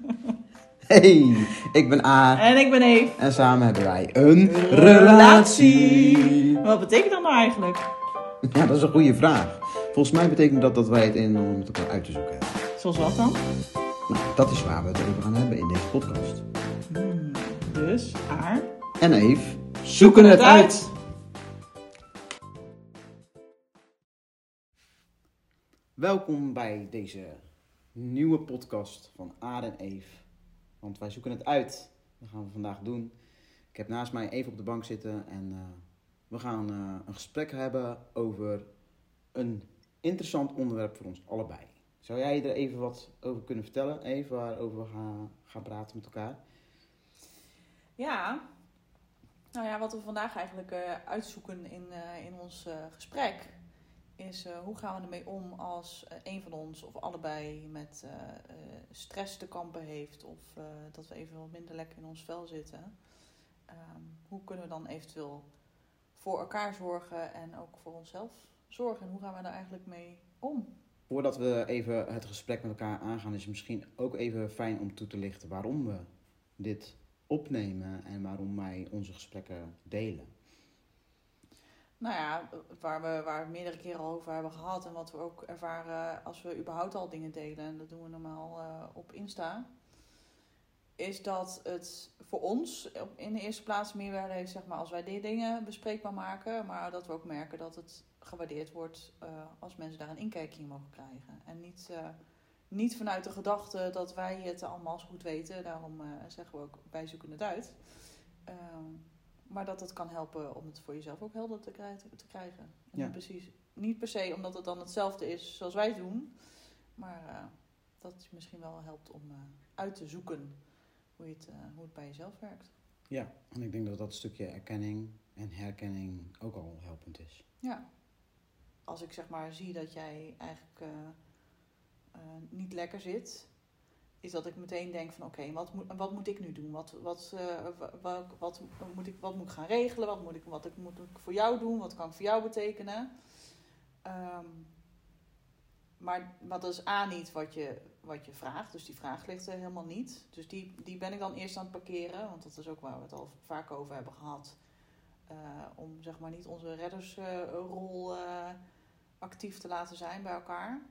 Hey, ik ben A En ik ben Eve. en samen hebben wij een relatie. Wat betekent dat nou eigenlijk? Ja, dat is een goede vraag. Volgens mij betekent dat dat wij het in om met elkaar uit te zoeken hebben. Zoals wat dan? Nou, dat is waar we het over gaan hebben in deze podcast. Hmm, dus, haar. En Eve zoeken het uit. Welkom bij deze nieuwe podcast van Aad en Eve. Want wij zoeken het uit. Dat gaan we vandaag doen. Ik heb naast mij Eve op de bank zitten en eh, we gaan eh, een gesprek hebben over een interessant onderwerp voor ons allebei. Zou jij er even wat over kunnen vertellen, Eve, waarover we gaan, gaan praten met elkaar? Ja, nou ja, wat we vandaag eigenlijk eh, uitzoeken in, in ons gesprek is eh, hoe gaan we ermee om als eh, een van ons of allebei met eh, stress te kampen heeft of dat we even wat minder lekker in ons vel zitten. Ehm, hoe kunnen we dan eventueel voor elkaar zorgen en ook voor onszelf zorgen en hoe gaan we daar eigenlijk mee om? Voordat we even het gesprek met elkaar aangaan, is het misschien ook even fijn om toe te lichten waarom we dit opnemen en waarom wij onze gesprekken delen. Nou ja, waar we, waar we meerdere keren al over hebben gehad en wat we ook ervaren als we überhaupt al dingen delen, en dat doen we normaal eh, op Insta, is dat het voor ons in de eerste plaats meerwaarde heeft zeg maar, als wij die dingen bespreekbaar maken, maar dat we ook merken dat het gewaardeerd wordt eh, als mensen daar een inkijkje in mogen krijgen. En niet, eh, niet vanuit de gedachte dat wij het allemaal zo goed weten, daarom zeggen we ook wij zoeken het uit. Maar dat het kan helpen om het voor jezelf ook helder te krijgen. Te krijgen. En Ja. niet, precies, niet per se omdat het dan hetzelfde is zoals wij doen. Maar eh, dat het je misschien wel helpt om eh, uit te zoeken hoe, je het, eh, hoe het bij jezelf werkt. Ja, en ik denk dat dat stukje erkenning en herkenning ook al helpend is. Ja. Als ik zeg maar zie dat jij eigenlijk niet lekker zit, is dat ik meteen denk van oké, wat, moet, wat moet ik nu doen? Wat, wat, eh, wat, moet ik, wat moet ik gaan regelen? Wat moet ik, wat ik, moet ik voor jou doen? Wat kan ik voor jou betekenen? Ehm, maar, maar dat is A niet wat je, wat je vraagt. Dus die vraag ligt er helemaal niet. Dus die, die ben ik dan eerst aan het parkeren. Want dat is ook waar we het al vaak over hebben gehad. Eh, om zeg maar niet onze reddersrol eh, actief te laten zijn bij elkaar.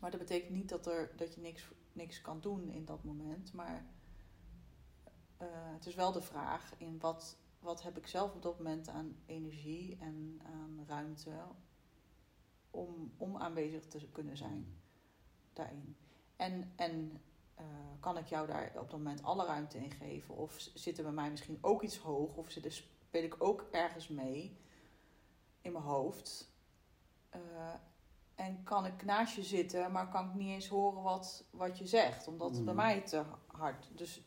Maar dat betekent niet dat, er, dat je niks, niks kan doen in dat moment. Maar eh, het is wel de vraag in wat, wat heb ik zelf op dat moment aan energie en aan ruimte om, om aanwezig te kunnen zijn daarin. En, en eh, kan ik jou daar op dat moment alle ruimte in geven? Of zit er bij mij misschien ook iets hoog? Of zit er, speel ik ook ergens mee in mijn hoofd? Eh, en kan ik naast je zitten, maar kan ik niet eens horen wat, wat je zegt, omdat het bij Mhm. mij te hard. Dus,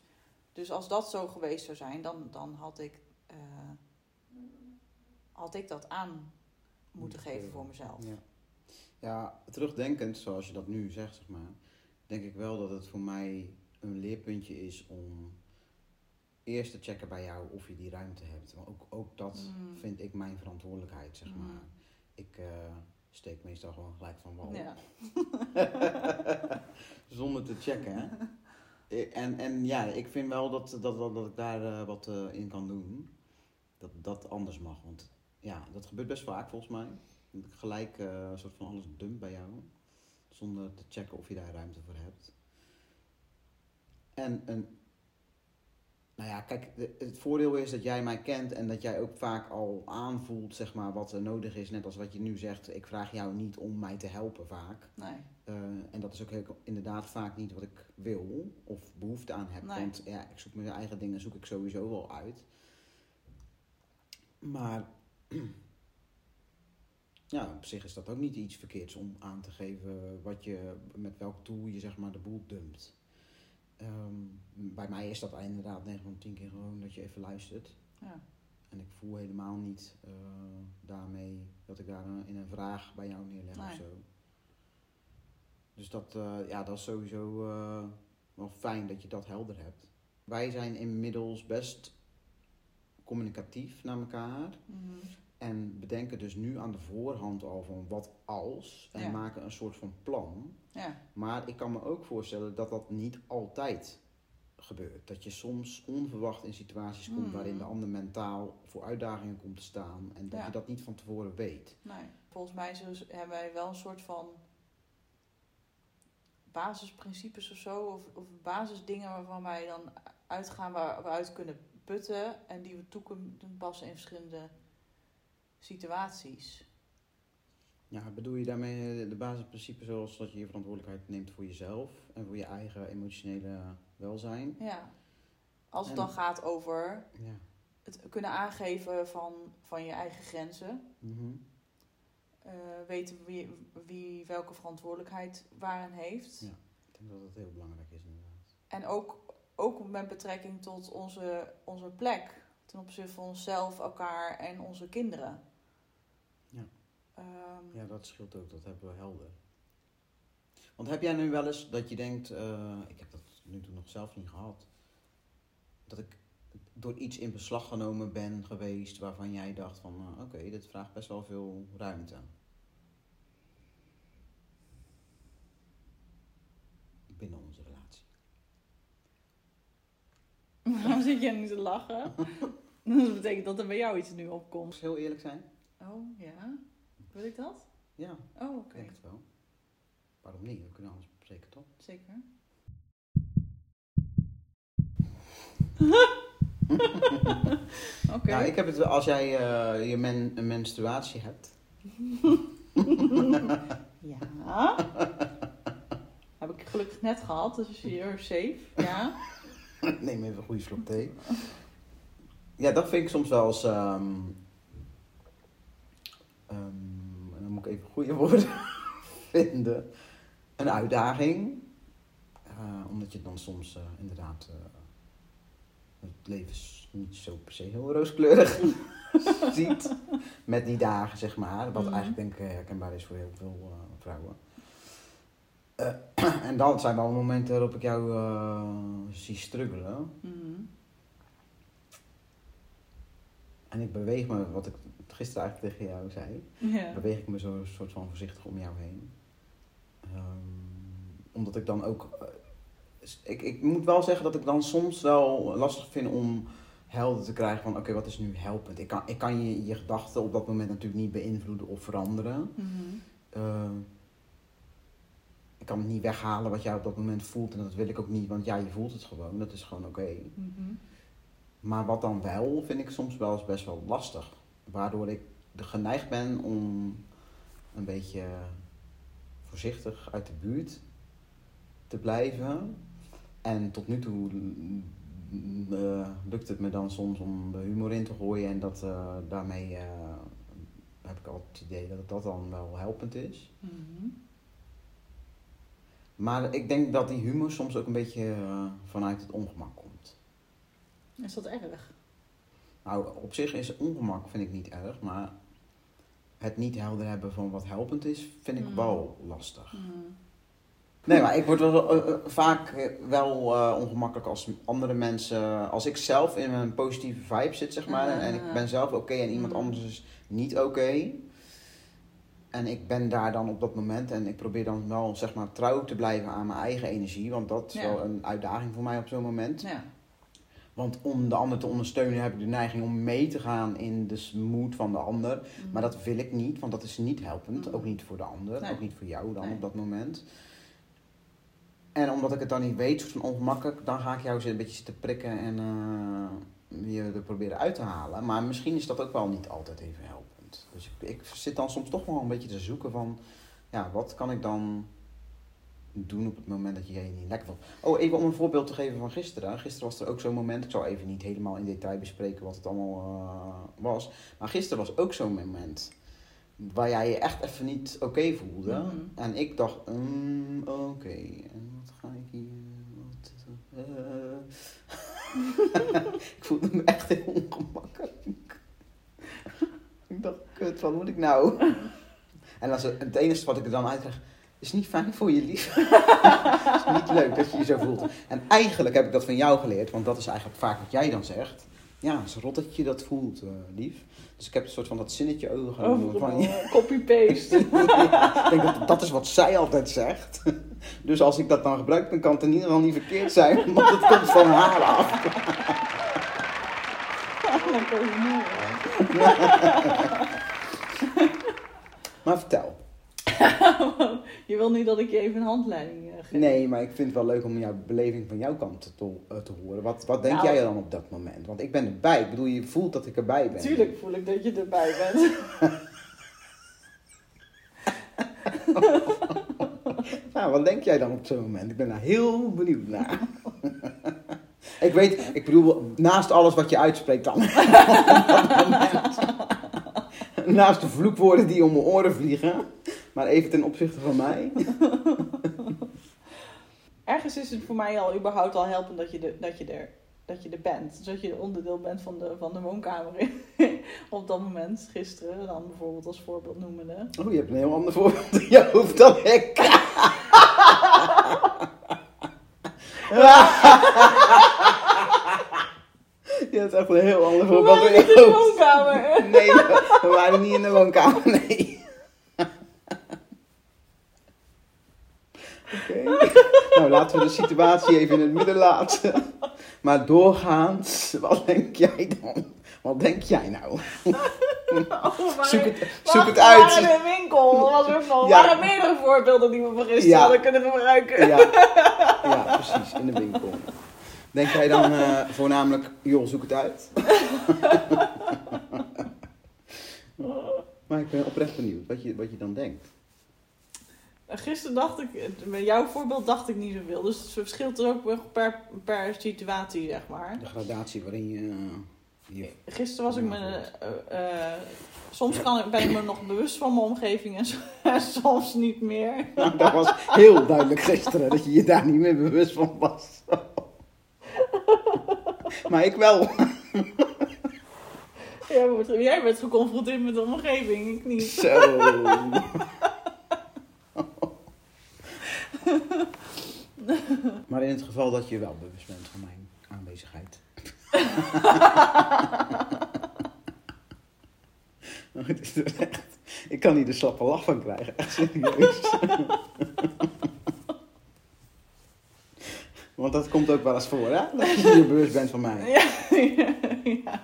dus als dat zo geweest zou zijn, dan, dan had, ik, eh, had ik dat aan moeten geven voor mezelf. Ja. ja, terugdenkend, zoals je dat nu zegt, zeg maar, denk ik wel dat het voor mij een leerpuntje is om eerst te checken bij jou of je die ruimte hebt. Maar ook, ook dat Mm. vind ik mijn verantwoordelijkheid, zeg Mm. maar. Ik eh, steek meestal gewoon gelijk van wal. Ja. Zonder te checken, hè. Eh, En, en ja, ik vind wel dat, dat, dat, dat ik daar eh, wat eh, in kan doen. Dat dat anders mag. Want ja, dat gebeurt best vaak volgens mij. Dat ik gelijk een soort van alles dump bij jou. Zonder te checken of je daar ruimte voor hebt. En, en nou ja, kijk, het voordeel is dat jij mij kent en dat jij ook vaak al aanvoelt, zeg maar, wat er nodig is. Net als wat je nu zegt, ik vraag jou niet om mij te helpen vaak. Nee. Eh, en dat is ook heel- inderdaad vaak niet wat ik wil of behoefte aan heb. Nee. Want ja, ik zoek mijn eigen dingen zoek ik sowieso wel uit. Maar ja, op zich is dat ook niet iets verkeerds om aan te geven wat je, met welk tool je zeg maar de boel dumpt. Ehm, bij mij is dat inderdaad 9 van 10 keer gewoon dat je even luistert. Ja. En ik voel helemaal niet eh, daarmee dat ik daar een- in een vraag bij jou neerleg of zo. Dus dat, eh, ja, dat is sowieso eh, wel fijn dat je dat helder hebt. Wij zijn inmiddels best communicatief naar elkaar. Mhm. En bedenken dus nu aan de voorhand al van wat als. En Ja. maken een soort van plan. Ja, Maar ik kan me ook voorstellen dat dat niet altijd gebeurt. Dat je soms onverwacht in situaties komt Mhm. waarin de ander mentaal voor uitdagingen komt te staan. En dat Ja. je dat niet van tevoren weet. nee. Volgens mij hebben wij wel een soort van basisprincipes of zo. Of, of basisdingen waarvan wij dan uitgaan waar we uit kunnen putten. En die we toe kunnen passen in verschillende situaties. Ja, bedoel je daarmee de basisprincipes zoals dat je je verantwoordelijkheid neemt voor jezelf en voor je eigen emotionele welzijn? Ja. Als het En- dan gaat over Ja. het kunnen aangeven van, van je eigen grenzen. Mhm. eh, weten wie, wie welke verantwoordelijkheid waarin heeft. Ja. Ik denk dat dat heel belangrijk is inderdaad. En ook, ook met betrekking tot onze, onze plek ten opzichte van onszelf, elkaar en onze kinderen. Ja. Ehm, Ja, dat scheelt ook, dat hebben we helder. Want heb jij nu wel eens dat je denkt, eh, ik heb dat nu toe nog zelf niet gehad, dat ik door iets in beslag genomen ben geweest waarvan jij dacht van, eh, oké, dit vraagt best wel veel ruimte. Binnen onze relatie. Waarom zit je nu te lachen? dat betekent dat er bij jou iets nu opkomt. heel eerlijk zijn? Oh, ja? Wil ik dat? Ja, Oh, ik oké. denk het wel. Waarom niet? We kunnen alles bespreken, toch? Zeker. Oké. Nou, ik heb het, als jij eh, je men, een menstruatie hebt, Ja. Heb ik gelukkig net gehad, dus you're safe. Ja. Neem even een goede slok thee. Ja, dat vind ik soms wel eens. ehm, ehm, even goede woorden vinden. Een uitdaging. Eh, omdat je dan soms eh, inderdaad. eh, het leven is niet zo per se heel rooskleurig ziet. Met die dagen, zeg maar. Wat Mhm. eigenlijk denk ik herkenbaar is voor heel veel vrouwen. En dan zijn wel momenten waarop ik jou zie struggelen. Mhm. En ik beweeg me, wat ik gisteren eigenlijk tegen jou zei, Ja. beweeg ik me zo een soort van voorzichtig om jou heen. Ehm, omdat ik dan ook. eh, ik, ik moet wel zeggen dat ik dan soms wel lastig vind om helder te krijgen van oké, wat is nu helpend? Ik kan, ik kan je, je gedachten op dat moment natuurlijk niet beïnvloeden of veranderen. Mhm. Ehm, ik kan het niet weghalen wat jij op dat moment voelt en dat wil ik ook niet, want ja, je voelt het gewoon. Dat is gewoon oké. Mhm. Maar wat dan wel, vind ik soms wel eens best wel lastig. Waardoor ik geneigd ben om een beetje voorzichtig uit de buurt te blijven. En tot nu toe mm, eh, lukt het me dan soms om de humor in te gooien. En dat, eh, daarmee eh, heb ik altijd het idee dat dat dan wel helpend is. Mhm. Maar ik denk dat die humor soms ook een beetje vanuit het ongemak komt. Is dat erg? Nou, op zich is ongemak vind ik niet erg, maar het niet helder hebben van wat helpend is, vind ik Mm. wel lastig. Mhm. Nee, maar ik word wel, eh, eh, vaak eh, wel ongemakkelijk als andere mensen, als ik zelf in een positieve vibe zit, zeg maar, en ik ben zelf oké en iemand Mm. anders is niet oké. En ik ben daar dan op dat moment en ik probeer dan wel, zeg maar, trouw te blijven aan mijn eigen energie, want dat is Ja. wel een uitdaging voor mij op zo'n moment. Ja. Want om de ander te ondersteunen heb ik de neiging om mee te gaan in de moed van de ander. Mhm. Maar dat wil ik niet, want dat is niet helpend. Mhm. Ook niet voor de ander, Nee. ook niet voor jou dan Nee. op dat moment. En omdat ik het dan niet weet, soort van ongemakkelijk, dan ga ik jou een beetje zitten prikken en eh, je er proberen uit te halen. Maar misschien is dat ook wel niet altijd even helpend. Dus ik, ik zit dan soms toch wel een beetje te zoeken van, ja, wat kan ik dan doen op het moment dat je je niet lekker voelt. Oh, even om een voorbeeld te geven van gisteren. Gisteren was er ook zo'n moment, ik zal even niet helemaal in detail bespreken wat het allemaal eh, was. Maar gisteren was ook zo'n moment waar jij je echt even niet oké voelde. Mhm. En ik dacht, mm, oké, en wat ga ik hier... Wat, eh. ik voelde me echt heel ongemakkelijk. ik dacht, kut, wat moet ik nou? en als het, het enige wat ik er dan uit krijg, is niet fijn voor je lief. Het is niet leuk dat je je zo voelt. En eigenlijk heb ik dat van jou geleerd, want dat is eigenlijk vaak wat jij dan zegt. Ja, het is rot dat je dat voelt, eh, lief. Dus ik heb een soort van dat zinnetje overgenomen van Overal, je. eh, Copy-paste. ik denk dat dat is wat zij altijd zegt. Dus als ik dat dan gebruik, dan kan het in ieder geval niet verkeerd zijn, want het komt van haar af. Humor. Maar vertel. Je wil nu dat ik je even een handleiding eh, geef? Nee, maar ik vind het wel leuk om jouw beleving van jouw kant te, eh, te horen. Wat, wat denk Nou. jij dan op dat moment? Want ik ben erbij. Ik bedoel, je voelt dat ik erbij ben. Tuurlijk voel ik dat je erbij bent. Nou, wat denk jij dan op zo'n moment? Ik ben daar heel benieuwd naar. ik weet, ik bedoel, naast alles wat je uitspreekt dan. op dat moment. naast de vloekwoorden die om mijn oren vliegen. Maar even ten opzichte van mij. Ergens is het voor mij al überhaupt al helpend dat je, de, dat je, er, dat je er bent. Dus dat je onderdeel bent van de, van de woonkamer op dat moment. Gisteren dan bijvoorbeeld als voorbeeld noemende. Oh, je hebt een heel ander voorbeeld in je hoofd dan ik. Je hebt echt een heel ander We voorbeeld waren in niet in je de woonkamer. Nee, we waren niet in de woonkamer, nee. Oké. Nou, laten we de situatie even in het midden laten. Maar doorgaans, wat denk jij dan? Wat denk jij nou? Oh, Zoek het, zoek het uit. in een winkel. Was er van, Ja. waren meerdere voorbeelden die we van gisteren Ja. hadden kunnen gebruiken. Ja, ja, precies, in de winkel. Denk jij dan eh, voornamelijk, joh, zoek het uit? maar ik ben oprecht benieuwd wat je, wat je dan denkt. Gisteren dacht ik, met jouw voorbeeld dacht ik niet zoveel. Dus het verschilt er ook per, per situatie, zeg maar. De gradatie waarin je... je Gisteren was ik me. eh, eh, soms kan, ik- ben ik me nog bewust van mijn omgeving en, so- en soms niet meer. nou, dat was heel duidelijk gisteren, dat je je daar niet meer bewust van was. maar ik wel. Jij wordt, jij werd geconfronteerd met de omgeving, ik niet. Zo. Maar in het geval dat je wel bewust bent van mijn aanwezigheid. Het is echt, ik kan hier de slappe lach van krijgen, echt serieus. Want dat komt ook wel eens voor, hè? Dat je hier bewust bent van mij. Ja, ja.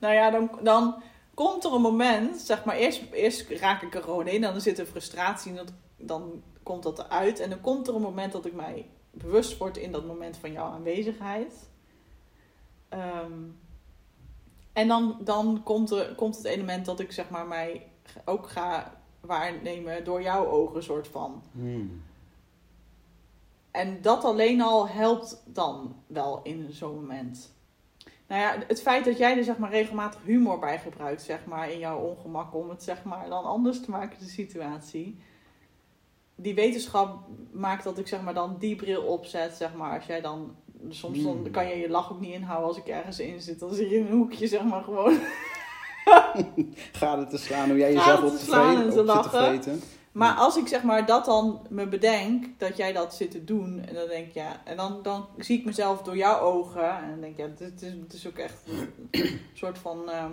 Nou ja, dan, dan komt er een moment, zeg maar, eerst, eerst raak ik er gewoon in, dan zit er frustratie en dat, dan komt dat eruit. En dan komt er een moment dat ik mij bewust word in dat moment van jouw aanwezigheid. Ehm, en dan, dan komt, er, komt het element dat ik zeg maar mij ook ga waarnemen door jouw ogen, soort van. Hmm. En dat alleen al helpt dan wel in zo'n moment. Nou ja, het feit dat jij er zeg maar regelmatig humor bij gebruikt, zeg maar, in jouw ongemak om het zeg maar dan anders te maken, de situatie. Die wetenschap maakt dat ik zeg maar dan die bril opzet, zeg maar, als jij dan, soms dan Hmm. kan je je lach ook niet inhouden als ik ergens in zit. Dan zit je in een hoekje, zeg maar, gewoon. Ga het te slaan hoe jij jezelf op te slaan vreten, en te lachen. Maar als ik zeg maar dat dan me bedenk, dat jij dat zit te doen, en dan denk ik ja, en dan, dan zie ik mezelf door jouw ogen, en dan denk ik ja, dit is, het is ook echt een soort van eh,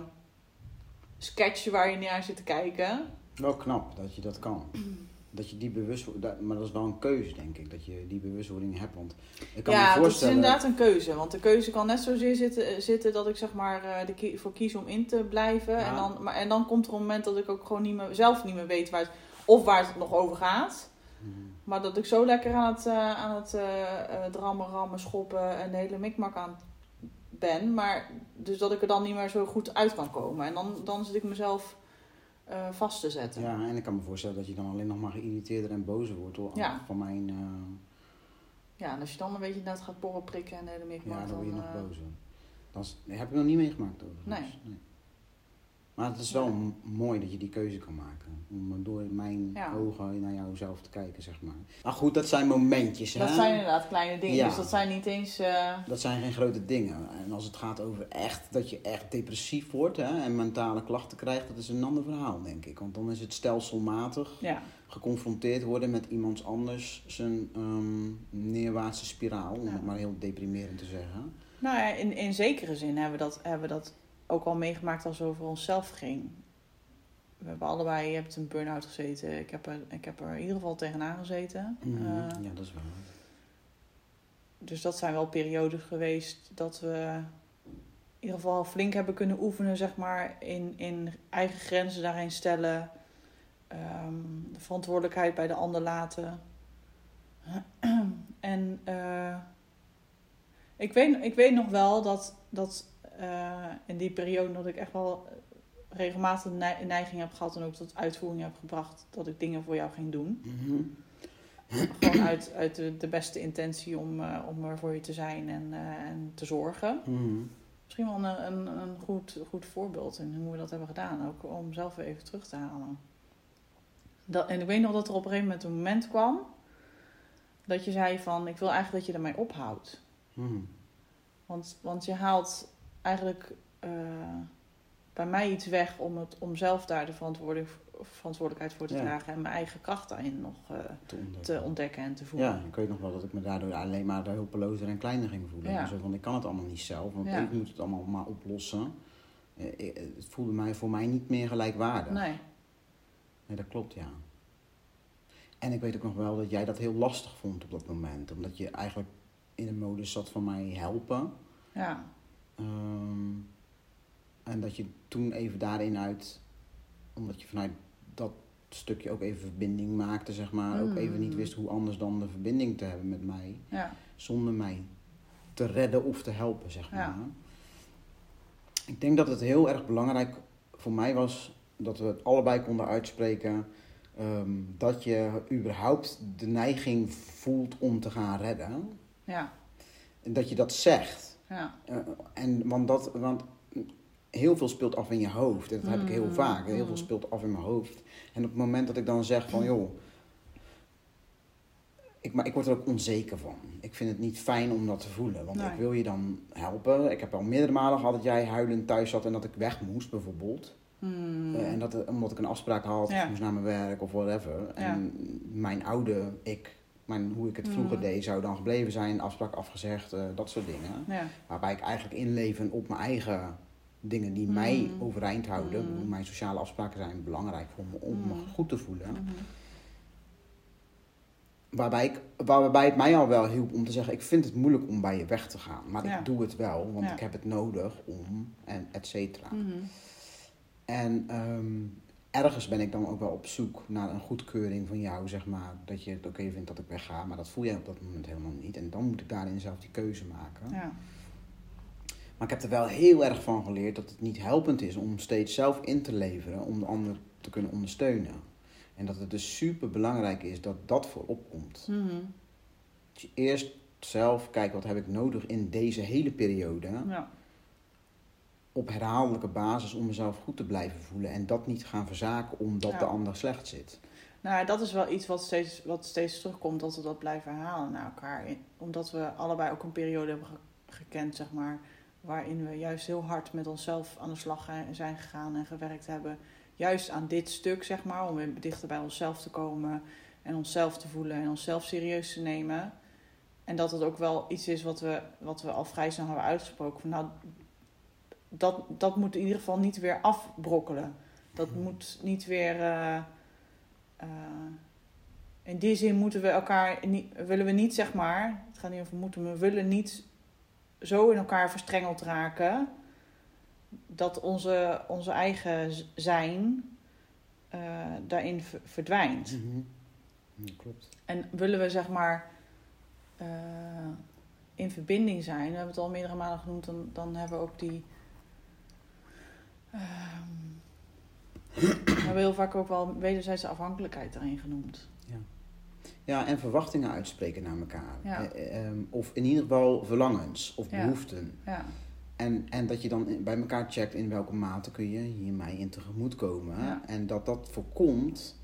sketch waar je naar zit te kijken. Wel knap dat je dat kan. Dat je die bewustwording, maar dat is wel een keuze denk ik, dat je die bewustwording hebt. Want ik kan ja, me dat is voorstellen... inderdaad een keuze, want de keuze kan net zozeer zitten, zitten dat ik zeg maar eh, kie- voor kies om in te blijven. Ja. En, dan, maar, en dan komt er een moment dat ik ook gewoon niet meer, zelf niet meer weet waar het, of waar het nog over gaat. Hmm. Maar dat ik zo lekker aan het, eh, aan het eh, eh, drammen, rammen, schoppen en de hele mikmak aan ben. Maar dus dat ik er dan niet meer zo goed uit kan komen. En dan, dan zit ik mezelf eh, vast te zetten. Ja, en ik kan me voorstellen dat je dan alleen nog maar geïrriteerder en bozer wordt door, Ja. van mijn... eh, Ja, en als je dan een beetje net gaat porren prikken en de hele mikmak, ja, dan word je dan... nog eh, bozer. Dat is, heb ik nog niet meegemaakt overigens. Nee. Maar het is wel mooi dat je die keuze kan maken. Om door mijn Ja. ogen naar jouzelf te kijken, zeg maar. Maar goed, dat zijn momentjes, hè? dat zijn inderdaad kleine dingen. Ja. Dus dat zijn niet eens... eh, Dat zijn geen grote dingen. En als het gaat over echt, dat je echt depressief wordt hè, en mentale klachten krijgt, dat is een ander verhaal, denk ik. Want dan is het stelselmatig ja. geconfronteerd worden met iemands anders zijn ehm, neerwaartse spiraal, om het maar heel deprimerend te zeggen. Nou ja, in, in zekere zin hebben we, dat, hebben we dat ook al meegemaakt als het over onszelf ging. We hebben allebei, je hebt een burn-out gezeten. Ik heb, er, ik heb er in ieder geval tegenaan gezeten. Mhm. Eh, ja, dat is wel. dus dat zijn wel periodes geweest dat we in ieder geval flink hebben kunnen oefenen, zeg maar, in, in eigen grenzen daarin stellen. Ehm, de verantwoordelijkheid bij de ander laten. en eh, ik, weet, ik weet nog wel dat, dat eh, in die periode dat ik echt wel regelmatig de nei- neiging heb gehad en ook tot uitvoering heb gebracht dat ik dingen voor jou ging doen. Mhm. Gewoon uit, uit de, de beste intentie om, eh, om er voor je te zijn en, eh, en te zorgen. Mhm. Misschien wel een, een, een goed, goed voorbeeld in hoe we dat hebben gedaan. Ook om zelf weer even terug te halen. Dat, en ik weet nog dat er op een gegeven moment een moment kwam. Dat je zei van, ik wil eigenlijk dat je ermee ophoudt. Mhm. Want, want je haalt eigenlijk eh, bij mij iets weg om, het, om zelf daar de verantwoordelijkheid voor te Ja. dragen. En mijn eigen kracht daarin nog eh, Te ontdekken. te ontdekken en te voelen. Ja, ik weet nog wel dat ik me daardoor alleen maar hulpelozer en kleiner ging voelen. Ja. Zo van, ik kan het allemaal niet zelf, want Ja. ik moet het allemaal maar oplossen. Eh, Het voelde mij voor mij niet meer gelijkwaardig. Nee, Nee, dat klopt, ja. En ik weet ook nog wel dat jij dat heel lastig vond op dat moment. Omdat je eigenlijk in de modus zat van mij helpen. ja. Ehm, en dat je toen even daarin uit, omdat je vanuit dat stukje ook even verbinding maakte, zeg maar. Ook even niet wist hoe anders dan de verbinding te hebben met mij. ja. Zonder mij te redden of te helpen, zeg maar. Ja. Ik denk dat het heel erg belangrijk voor mij was dat we het allebei konden uitspreken. ehm, dat je überhaupt de neiging voelt om te gaan redden. ja. En dat je dat zegt. Ja. Eh, en, want, dat, want heel veel speelt af in je hoofd. En dat heb ik heel Mm, vaak. Heel veel mm. speelt af in mijn hoofd. En op het moment dat ik dan zeg van, joh... Ik, maar ik word er ook onzeker van. Ik vind het niet fijn om dat te voelen. Want Nee. ik wil je dan helpen. Ik heb al meerdere malen gehad dat jij huilend thuis zat en dat ik weg moest, bijvoorbeeld. Hmm. Eh, en dat, omdat ik een afspraak had, Ja. moest naar mijn werk of whatever. En mijn oude ik, mijn, hoe ik het vroeger Mm. deed, zou dan gebleven zijn. Afspraak afgezegd, eh, dat soort dingen. ja. Waarbij ik eigenlijk inleven op mijn eigen dingen die mij Mm. overeind houden. Mm. Mijn sociale afspraken zijn belangrijk voor me om me goed te voelen. Mhm. Waarbij, ik, waarbij het mij al wel hielp om te zeggen, ik vind het moeilijk om bij je weg te gaan. Maar Ja. ik doe het wel, want Ja. ik heb het nodig om, en et cetera. Mhm. En ehm, ergens ben ik dan ook wel op zoek naar een goedkeuring van jou, zeg maar. Dat je het oké vindt dat ik wegga, maar dat voel jij op dat moment helemaal niet. En dan moet ik daarin zelf die keuze maken. Ja. Maar ik heb er wel heel erg van geleerd dat het niet helpend is om steeds zelf in te leveren om de ander te kunnen ondersteunen. En dat het dus super belangrijk is dat dat voorop komt. Mhm. Dat je eerst zelf kijkt wat heb ik nodig in deze hele periode. ja. Op herhaaldelijke basis om mezelf goed te blijven voelen. En dat niet gaan verzaken omdat Ja. de ander slecht zit. Nou, dat is wel iets wat steeds, wat steeds terugkomt, dat we dat blijven herhalen naar elkaar. Omdat we allebei ook een periode hebben ge- gekend, zeg maar, waarin we juist heel hard met onszelf aan de slag zijn gegaan en gewerkt hebben. Juist aan dit stuk, zeg maar, om weer dichter bij onszelf te komen en onszelf te voelen en onszelf serieus te nemen. En dat het ook wel iets is wat we, wat we al vrij snel hebben uitgesproken. Van, nou, dat, dat moet in ieder geval niet weer afbrokkelen. Dat moet niet weer. eh, eh, in die zin moeten we elkaar niet, willen we niet zeg maar. Het gaat niet over moeten, we willen niet zo in elkaar verstrengeld raken dat onze, onze eigen zijn eh, daarin verdwijnt. Mhm. Ja, klopt. En willen we zeg maar in verbinding zijn, we hebben het al meerdere malen genoemd, dan, dan hebben we ook die. Ehm, we hebben heel vaak ook wel wederzijdse afhankelijkheid erin genoemd. Ja, en verwachtingen uitspreken naar elkaar. Ja. Eh, ehm, of in ieder geval verlangens of Ja. behoeften. Ja, En, en dat je dan bij elkaar checkt in welke mate kun je hier mij in tegemoet komen. Ja. En dat dat voorkomt,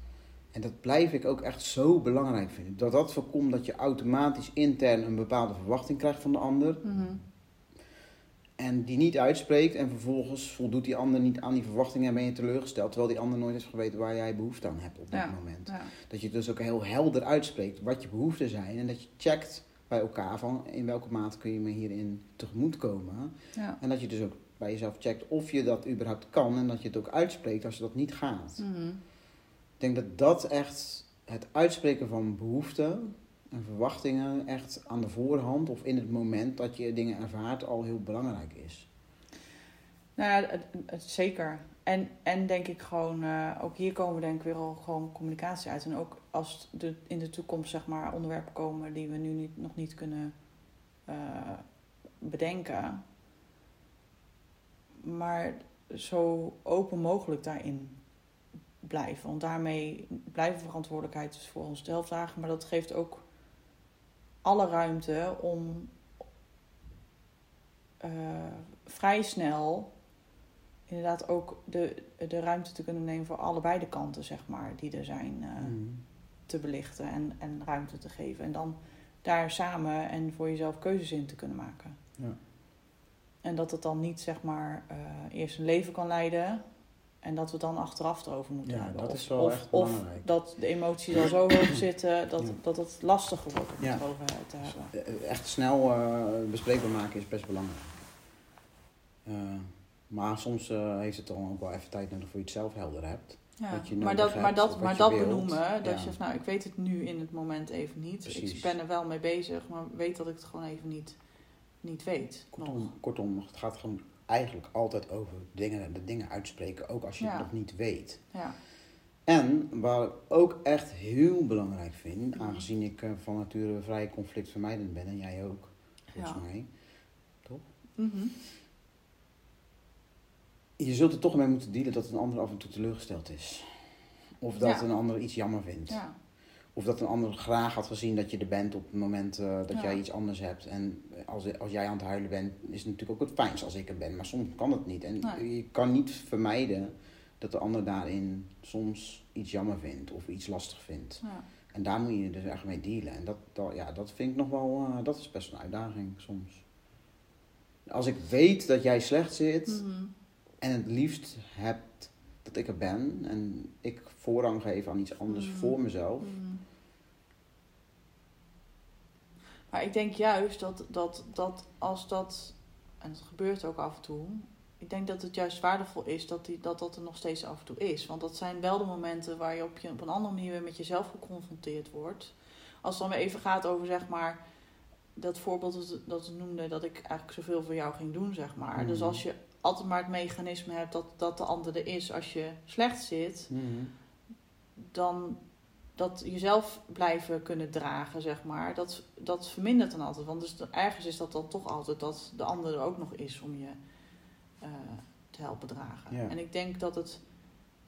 en dat blijf ik ook echt zo belangrijk vinden, dat dat voorkomt dat je automatisch intern een bepaalde verwachting krijgt van de ander. Mhm. En die niet uitspreekt en vervolgens voldoet die ander niet aan die verwachtingen en ben je teleurgesteld. Terwijl die ander nooit heeft geweten waar jij behoefte aan hebt op dat Ja. moment. ja. Dat je dus ook heel helder uitspreekt wat je behoeften zijn en dat je checkt bij elkaar van in welke mate kun je me hierin tegemoetkomen. Ja. En dat je dus ook bij jezelf checkt of je dat überhaupt kan en dat je het ook uitspreekt als dat niet gaat. Mhm. Ik denk dat dat echt het uitspreken van behoeften en verwachtingen echt aan de voorhand of in het moment dat je dingen ervaart al heel belangrijk is. Nou ja, het, zeker. En, en denk ik gewoon, eh, ook hier komen we denk ik weer al gewoon communicatie uit. En ook als de, in de toekomst zeg maar onderwerpen komen die we nu niet, nog niet kunnen eh, bedenken. Maar zo open mogelijk daarin blijven. Want daarmee blijven verantwoordelijkheid voor onszelf dragen. Maar dat geeft ook alle ruimte om eh, vrij snel inderdaad ook de, de ruimte te kunnen nemen voor allebei de kanten, zeg maar, die er zijn eh, Mhm. te belichten en, en ruimte te geven. En dan daar samen en voor jezelf keuzes in te kunnen maken. Ja. En dat het dan niet, zeg maar, eh, eerst een leven kan leiden en dat we dan achteraf erover moeten Ja, hebben. dat of, is wel of, echt of belangrijk. dat de emoties al zo hoog zitten dat, Ja. dat het lastiger wordt om Ja. het over te hebben. Eh, Echt snel eh, bespreekbaar maken is best belangrijk. Eh, maar soms eh, heeft het dan ook wel even tijd nodig voor je het zelf helder hebt. Ja, je maar dat, hebt maar of dat, maar dat benoemen, dat Ja. je nou, ik weet het nu in het moment even niet. Precies. Ik ben er wel mee bezig, maar weet dat ik het gewoon even niet, niet weet. nog. Kortom, kortom, het gaat gewoon eigenlijk altijd over dingen, de dingen uitspreken, ook als je Ja. het nog niet weet. Ja. En waar ik ook echt heel belangrijk vind, aangezien ik eh, van nature vrij conflictvermijdend ben en jij ook, volgens Ja. mij. Mhm. Je zult er toch mee moeten dealen dat een ander af en toe teleurgesteld is. Of dat een ander iets jammer vindt. ja. Of dat een ander graag had gezien dat je er bent op het moment eh, dat Ja. jij iets anders hebt. En als, als jij aan het huilen bent, is het natuurlijk ook het fijnst als ik er ben. Maar soms kan het niet. En Nee. je kan niet vermijden dat de ander daarin soms iets jammer vindt of iets lastig vindt. ja. En daar moet je dus echt mee dealen. En dat, dat, ja, dat vind ik nog wel, eh, dat is best een uitdaging soms. Als ik weet dat jij slecht zit Mhm. en het liefst hebt dat ik er ben en ik voorrang geef aan iets anders Mhm. voor mezelf. Mhm. Maar ik denk juist dat, dat, dat als dat, en dat gebeurt ook af en toe, ik denk dat het juist waardevol is dat, die, dat dat er nog steeds af en toe is. Want dat zijn wel de momenten waar je op, je op een andere manier weer met jezelf geconfronteerd wordt. Als het dan weer even gaat over, zeg maar, dat voorbeeld dat, dat noemde, dat ik eigenlijk zoveel voor jou ging doen, zeg maar. Mhm. Dus als je altijd maar het mechanisme hebt dat, dat de ander er is als je slecht zit, Mhm. dan dat jezelf blijven kunnen dragen, zeg maar, dat, dat vermindert dan altijd. Want dus ergens is dat dan toch altijd dat de ander er ook nog is om je eh, te helpen dragen. Ja. En ik denk dat het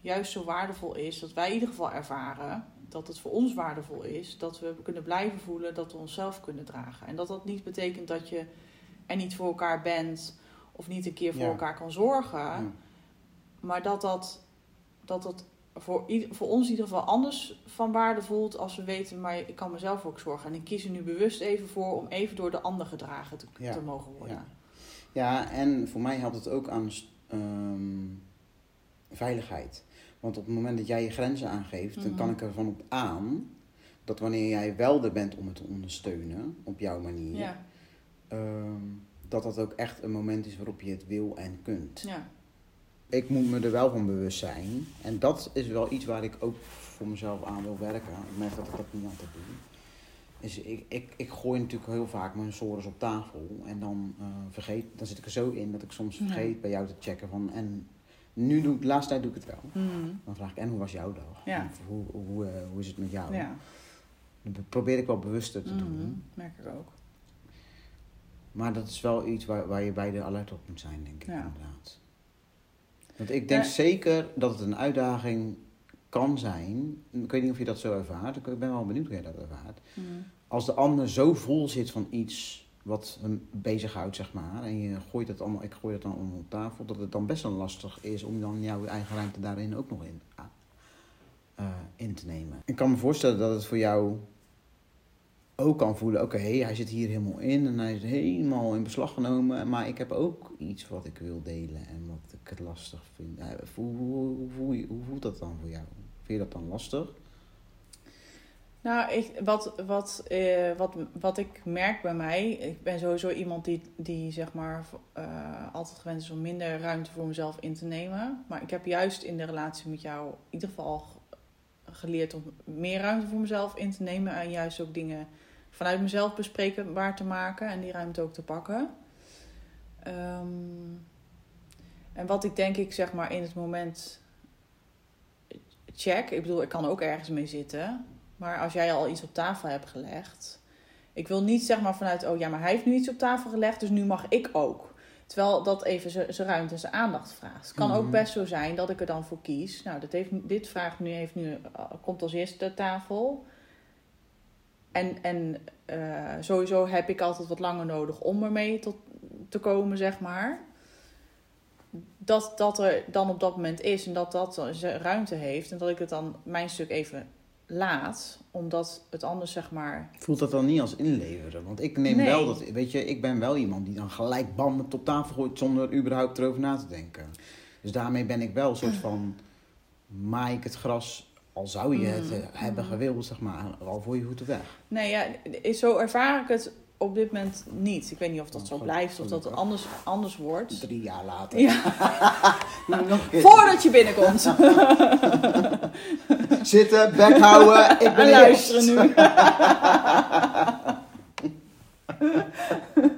juist zo waardevol is, dat wij in ieder geval ervaren, dat het voor ons waardevol is, dat we kunnen blijven voelen dat we onszelf kunnen dragen. En dat dat niet betekent dat je er niet voor elkaar bent of niet een keer voor Ja. elkaar kan zorgen. Ja. Maar dat dat, dat, dat voor, ieder- voor ons in ieder geval anders van waarde voelt als we weten, maar ik kan mezelf ook zorgen. En ik kies er nu bewust even voor om even door de ander gedragen te, Ja. te mogen worden. Ja. Ja, en voor mij helpt het ook aan ehm, veiligheid. Want op het moment dat jij je grenzen aangeeft, dan Mhm. kan ik ervan op aan dat wanneer jij wel er bent om het te ondersteunen op jouw manier, Ja, ehm, dat dat ook echt een moment is waarop je het wil en kunt. ja. Ik moet me er wel van bewust zijn. En dat is wel iets waar ik ook voor mezelf aan wil werken. Ik merk dat ik dat niet altijd doe. Is ik, ik, ik gooi natuurlijk heel vaak mijn sores op tafel. En dan, eh, vergeet, dan zit ik er zo in dat ik soms Ja. vergeet bij jou te checken van... En nu doe ik, de laatste tijd doe ik het wel. Mhm. Dan vraag ik, en hoe was jouw dag? Ja. Of hoe, hoe, eh, hoe is het met jou? ja. Dat probeer ik wel bewuster te doen. merk ik ook. Maar dat is wel iets waar, waar je beide alert op moet zijn, denk ik Ja. inderdaad. Want ik denk Ja. zeker dat het een uitdaging kan zijn. Ik weet niet of je dat zo ervaart. Ik ben wel benieuwd hoe jij dat ervaart. Mhm. Als de ander zo vol zit van iets wat hem bezighoudt, zeg maar. En je gooit het allemaal, ik gooi het dan allemaal op tafel. Dat het dan best wel lastig is om dan jouw eigen ruimte daarin ook nog in, eh, in te nemen. Ik kan me voorstellen dat het voor jou ook kan voelen, oké, hij zit hier helemaal in en hij is helemaal in beslag genomen, maar ik heb ook iets wat ik wil delen en wat ik het lastig vind. Eh, Hoe, hoe, voel hoe voelt dat dan voor jou? Vind je dat dan lastig? Nou, ik, wat, wat, eh, wat, wat ik merk bij mij, ik ben sowieso iemand die, die zeg maar eh, altijd gewend is om minder ruimte voor mezelf in te nemen. Maar ik heb juist in de relatie met jou in ieder geval geleerd om meer ruimte voor mezelf in te nemen. En juist ook dingen vanuit mezelf besprekenbaar te maken en die ruimte ook te pakken. Ehm, en wat ik denk ik zeg maar in het moment check. Ik bedoel, ik kan ook ergens mee zitten. Maar als jij al iets op tafel hebt gelegd. Ik wil niet zeg maar vanuit, oh ja, maar hij heeft nu iets op tafel gelegd, dus nu mag ik ook. Terwijl dat even zijn ruimte en zijn aandacht vraagt. Het kan ook Mhm. best zo zijn dat ik er dan voor kies. Nou, dat heeft, dit vraagt nu, heeft nu, eh, komt als eerste ter tafel. En, en eh, sowieso heb ik altijd wat langer nodig om ermee tot, te komen, zeg maar. Dat dat er dan op dat moment is en dat dat ruimte heeft. En dat ik het dan mijn stuk even laat. Omdat het anders, zeg maar... Voelt dat dan niet als inleveren? Want ik neem Nee. wel dat, weet je, ik ben wel iemand die dan gelijk bam het op tafel gooit zonder überhaupt erover na te denken. Dus daarmee ben ik wel een soort van, maai ik het gras, al zou je het Mm. eh, hebben gewild, zeg maar, al voor je voeten weg. Nee, ja, zo ervaar ik het op dit moment niet. Ik weet niet of dat Oh, zo goed, blijft of dat het anders, anders wordt. Drie jaar later. Ja, voordat je binnenkomt. Zitten, bek houden, ik ben En luisteren nu.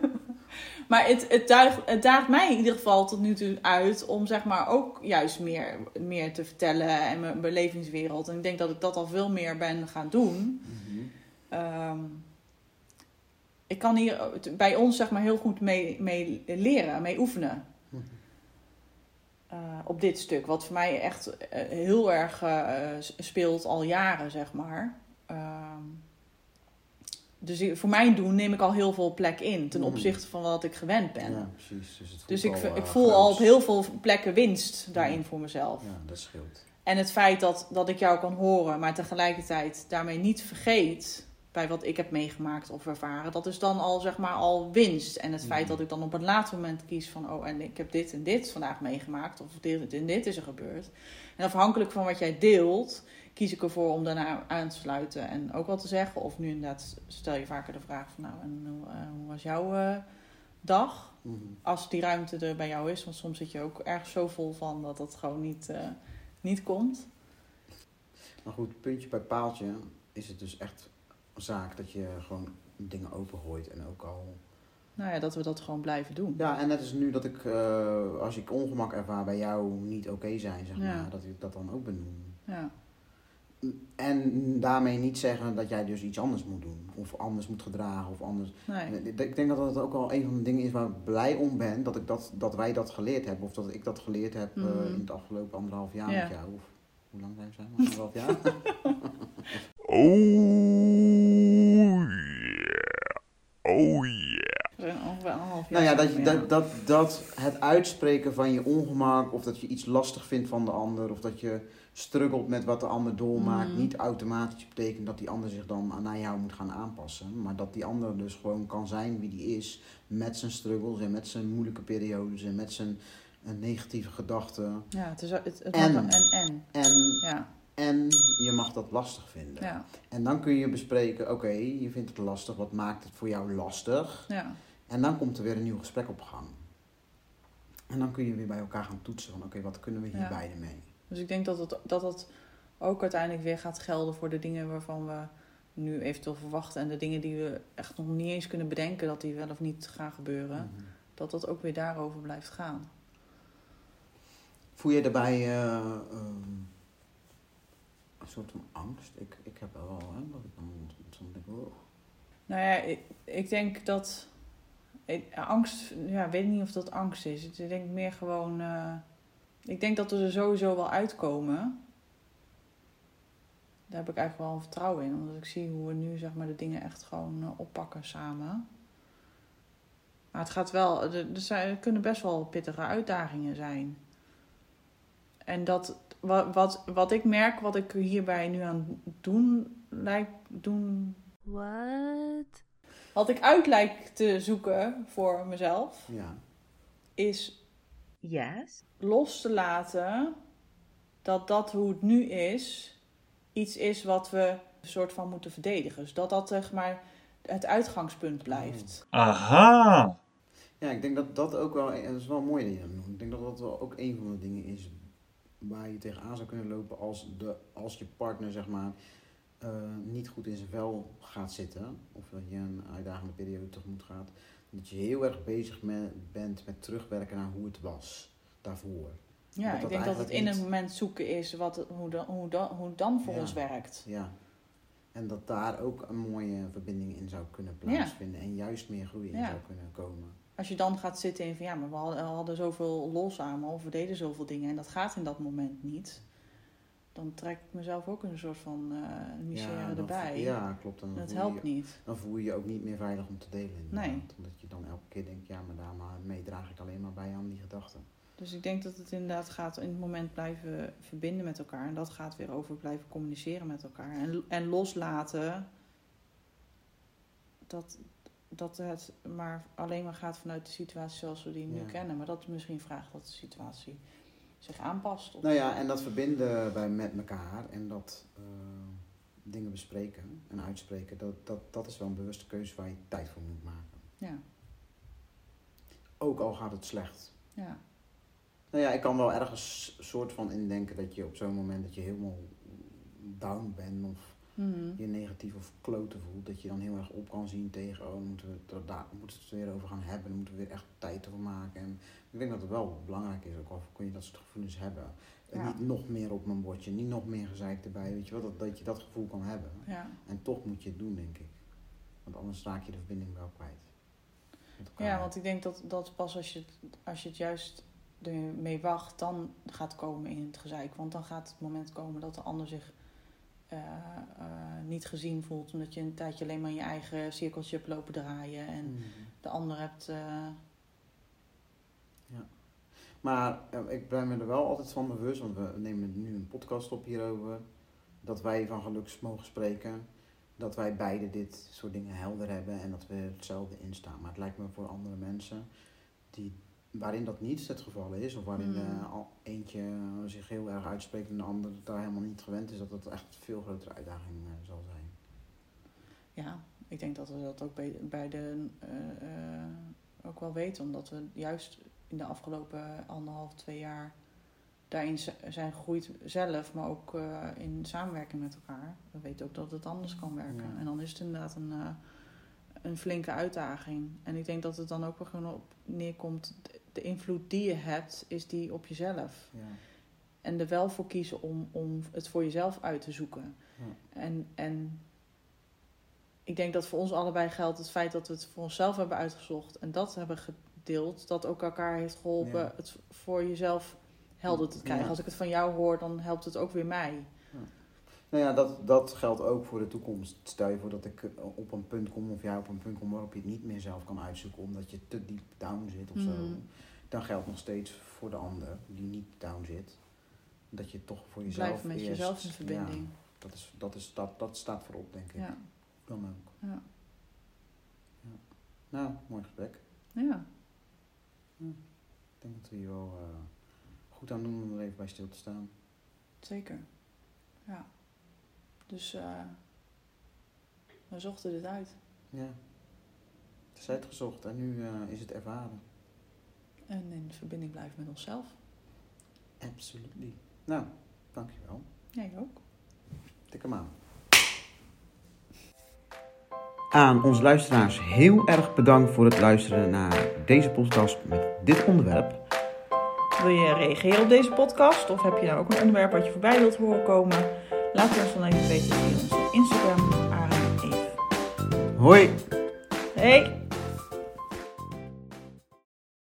maar het, het, duigt, het daagt mij in ieder geval tot nu toe uit om zeg maar ook juist meer, meer te vertellen en mijn belevingswereld. En ik denk dat ik dat al veel meer ben gaan doen. Mhm. Ehm, ik kan hier bij ons zeg maar heel goed mee, mee leren, mee oefenen. Mhm. Eh, op dit stuk. Wat voor mij echt eh, heel erg eh, speelt al jaren, zeg maar. Dus voor mijn doen neem ik al heel veel plek in ten Mhm. opzichte van wat ik gewend ben. Ja, precies. Dus, het Dus ik, al, v- ik eh, voel al op heel veel plekken winst daarin voor mezelf. Ja, dat scheelt. En het feit dat, dat ik jou kan horen, maar tegelijkertijd daarmee niet vergeet bij wat ik heb meegemaakt of ervaren, dat is dan al zeg maar al winst. En het feit Mhm. dat ik dan op een later moment kies van, oh, en ik heb dit en dit vandaag meegemaakt, of dit en dit is er gebeurd. En afhankelijk van wat jij deelt, kies ik ervoor om daarna aan te sluiten en ook wat te zeggen. Of nu inderdaad stel je vaker de vraag van, nou, en hoe, eh, hoe was jouw eh, dag? Mhm. als die ruimte er bij jou is. Want soms zit je ook ergens zo vol van dat het gewoon niet, eh, niet komt. Maar goed, puntje bij paaltje is het dus echt zaak dat je gewoon dingen opengooit en ook al... Nou ja, dat we dat gewoon blijven doen. Ja, en net is nu dat ik, als ik ongemak ervaar bij jou niet oké zijn, zeg Ja. maar, dat ik dat dan ook benoem. Ja, En daarmee niet zeggen dat jij dus iets anders moet doen. Of anders moet gedragen. Of anders. nee. Ik denk dat dat ook wel een van de dingen is waar ik blij om ben. Dat, ik dat, dat wij dat geleerd hebben. Of dat ik dat geleerd heb eh, Mhm. in het afgelopen anderhalf jaar Ja. met jou. Of, hoe lang zijn we? Anderhalf jaar? Oh yeah. Oh yeah. We zijn ongeveer anderhalf jaar nou ja, dat, je- dat, dat, dat het uitspreken van je ongemak. Of dat je iets lastig vindt van de ander. Of dat je struggelt met wat de ander doormaakt. Mhm. Niet automatisch betekent dat die ander zich dan naar jou moet gaan aanpassen. Maar dat die ander dus gewoon kan zijn wie die is. Met zijn struggles en met zijn moeilijke periodes. En met zijn negatieve gedachten. Ja, het is het, het En- en en. En, Ja, en je mag dat lastig vinden. ja, En dan kun je bespreken, oké, je vindt het lastig, wat maakt het voor jou lastig? ja. En dan komt er weer een nieuw gesprek op gang. En dan kun je weer bij elkaar gaan toetsen van, oké, wat kunnen we hier Ja. beide mee? Dus ik denk dat het, dat het ook uiteindelijk weer gaat gelden voor de dingen waarvan we nu eventueel verwachten. En de dingen die we echt nog niet eens kunnen bedenken dat die wel of niet gaan gebeuren. Mhm. Dat dat ook weer daarover blijft gaan. Voel je daarbij eh, ehm, een soort van angst? Ik, ik heb wel, hè, dat ik dan soms denk, oh. Nou ja, ik, ik denk dat. Ik- angst, ja, weet niet of dat angst is. Ik denk meer gewoon. eh, ik denk dat we er sowieso wel uitkomen. Daar heb ik eigenlijk wel vertrouwen in, omdat ik zie hoe we nu zeg maar, de dingen echt gewoon eh, oppakken samen. Maar het gaat wel, er, zijn, kunnen best wel pittige uitdagingen zijn. En dat, wat, wat, wat ik merk, wat ik hierbij nu aan doen lijkt doen What? Wat ik uit lijk te zoeken voor mezelf, Ja. is Yes. los te laten dat dat hoe het nu is, iets is wat we soort van moeten verdedigen. Dus dat dat zeg maar het uitgangspunt blijft. Aha. Ja, ik denk dat dat ook wel, en dat is wel mooi dat je dat noemt. Ik denk dat dat wel ook een van de dingen is waar je tegenaan zou kunnen lopen als, de, als je partner, zeg maar, eh, niet goed in zijn vel gaat zitten. Of dat je een uitdagende periode tegemoet gaat. Dat je heel erg bezig met, bent met terugwerken naar hoe het was daarvoor. Ja, Dat ik dat denk dat het in een moment zoeken is wat, hoe, dan, hoe, dan, hoe het dan voor Ja. ons werkt. Ja. En dat daar ook een mooie verbinding in zou kunnen plaatsvinden. En juist meer groei in Ja. zou kunnen komen. Als je dan gaat zitten in van ja, maar we hadden, we hadden zoveel los samen of we deden zoveel dingen en dat gaat in dat moment niet. Dan trek ik mezelf ook een soort van eh misère dan erbij. Ja, klopt. Dan En dat helpt je, niet. Dan voel je je ook niet meer veilig om te delen. inderdaad. Nee. Omdat je dan elke keer denkt, ja, maar daarmee draag ik alleen maar bij aan die gedachten. Dus ik denk dat het inderdaad gaat in het moment blijven verbinden met elkaar. En dat gaat weer over blijven communiceren met elkaar. En, en loslaten dat, dat het maar alleen maar gaat vanuit de situatie zoals we die nu Ja. kennen. Maar dat misschien vraagt dat de situatie zich aanpast. Of, Nou ja, en dat verbinden bij met elkaar en dat eh, dingen bespreken en uitspreken, dat, dat, dat is wel een bewuste keuze waar je tijd voor moet maken. ja, Ook al gaat het slecht. ja, Nou ja, ik kan wel ergens soort van indenken dat je op zo'n moment dat je helemaal down bent of Mhm. je negatief of kloten voelt, dat je dan heel erg op kan zien tegen, oh, moeten we het daar moeten we het er weer over gaan hebben, dan moeten we weer echt tijd ervoor maken. En ik denk dat het wel belangrijk is, ook al kun je dat soort gevoelens hebben. En niet nog meer op mijn bordje, niet nog meer gezeik erbij, weet je wel, dat, dat je dat gevoel kan hebben. ja. En toch moet je het doen, denk ik. Want anders raak je de verbinding wel kwijt. Ja, want ik denk dat, dat pas als je, het, als je het juist ermee wacht, dan gaat komen in het gezeik. Want dan gaat het moment komen dat de ander zich eh, eh, niet gezien voelt. Omdat je een tijdje alleen maar in je eigen cirkeltje hebt lopen draaien. En Mhm. de ander hebt... eh, Maar eh, ik ben me er wel altijd van bewust, want we nemen nu een podcast op hierover, dat wij van geluk mogen spreken. Dat wij beide dit soort dingen helder hebben en dat we hetzelfde instaan. Maar het lijkt me voor andere mensen die, waarin dat niet het geval is, of waarin Mm. eh, al eentje zich heel erg uitspreekt en de ander daar helemaal niet gewend is, dat dat echt een veel grotere uitdaging eh, zal zijn. ja, ik denk dat we dat ook bij, bij de... eh, eh, ook wel weten. Omdat we juist in de afgelopen anderhalf, twee jaar... daarin zijn gegroeid zelf, maar ook eh, in samenwerking met elkaar. We weten ook dat het anders kan werken. Ja. En dan is het inderdaad een, eh, een flinke uitdaging. En ik denk dat het dan ook wel gewoon op neerkomt... de- invloed die je hebt, is die op jezelf. Ja. En er wel voor kiezen om, om het voor jezelf uit te zoeken. Ja. En, en ik denk dat voor ons allebei geldt het feit dat we het voor onszelf hebben uitgezocht en dat hebben gedeeld, dat ook elkaar heeft geholpen Ja. het voor jezelf helder te krijgen. Als ik het van jou hoor, dan helpt het ook weer mij. Nou ja, dat, dat geldt ook voor de toekomst. Stel je voor dat ik eh, op een punt kom of jij op een punt komt waarop je het niet meer zelf kan uitzoeken omdat je te diep down zit of zo. Mhm. Dan geldt nog steeds voor de ander die niet down zit. Dat je toch voor jezelf Blijf met eerst- jezelf in verbinding. Ja, dat, is, dat, is, dat, dat staat voorop, denk ik. Ja. Dan ook. Ja. Nou, mooi gesprek. ja. Ik denk dat we hier wel eh, goed aan doen om er even bij stil te staan. zeker. Ja. Dus eh, we zochten dit uit. Ja. Het is uitgezocht en nu eh, is het ervaren. En in verbinding blijven met onszelf. Absolutely. Nou, dankjewel. Jij ook. Tik hem aan. Aan onze luisteraars heel erg bedankt voor het luisteren naar deze podcast met dit onderwerp. Wil je reageren op deze podcast? Of heb je nou ook een onderwerp wat je voorbij wilt horen komen? Laat ons dan even weten via onze Instagram, Aaron en Eve. Hoi! Hey!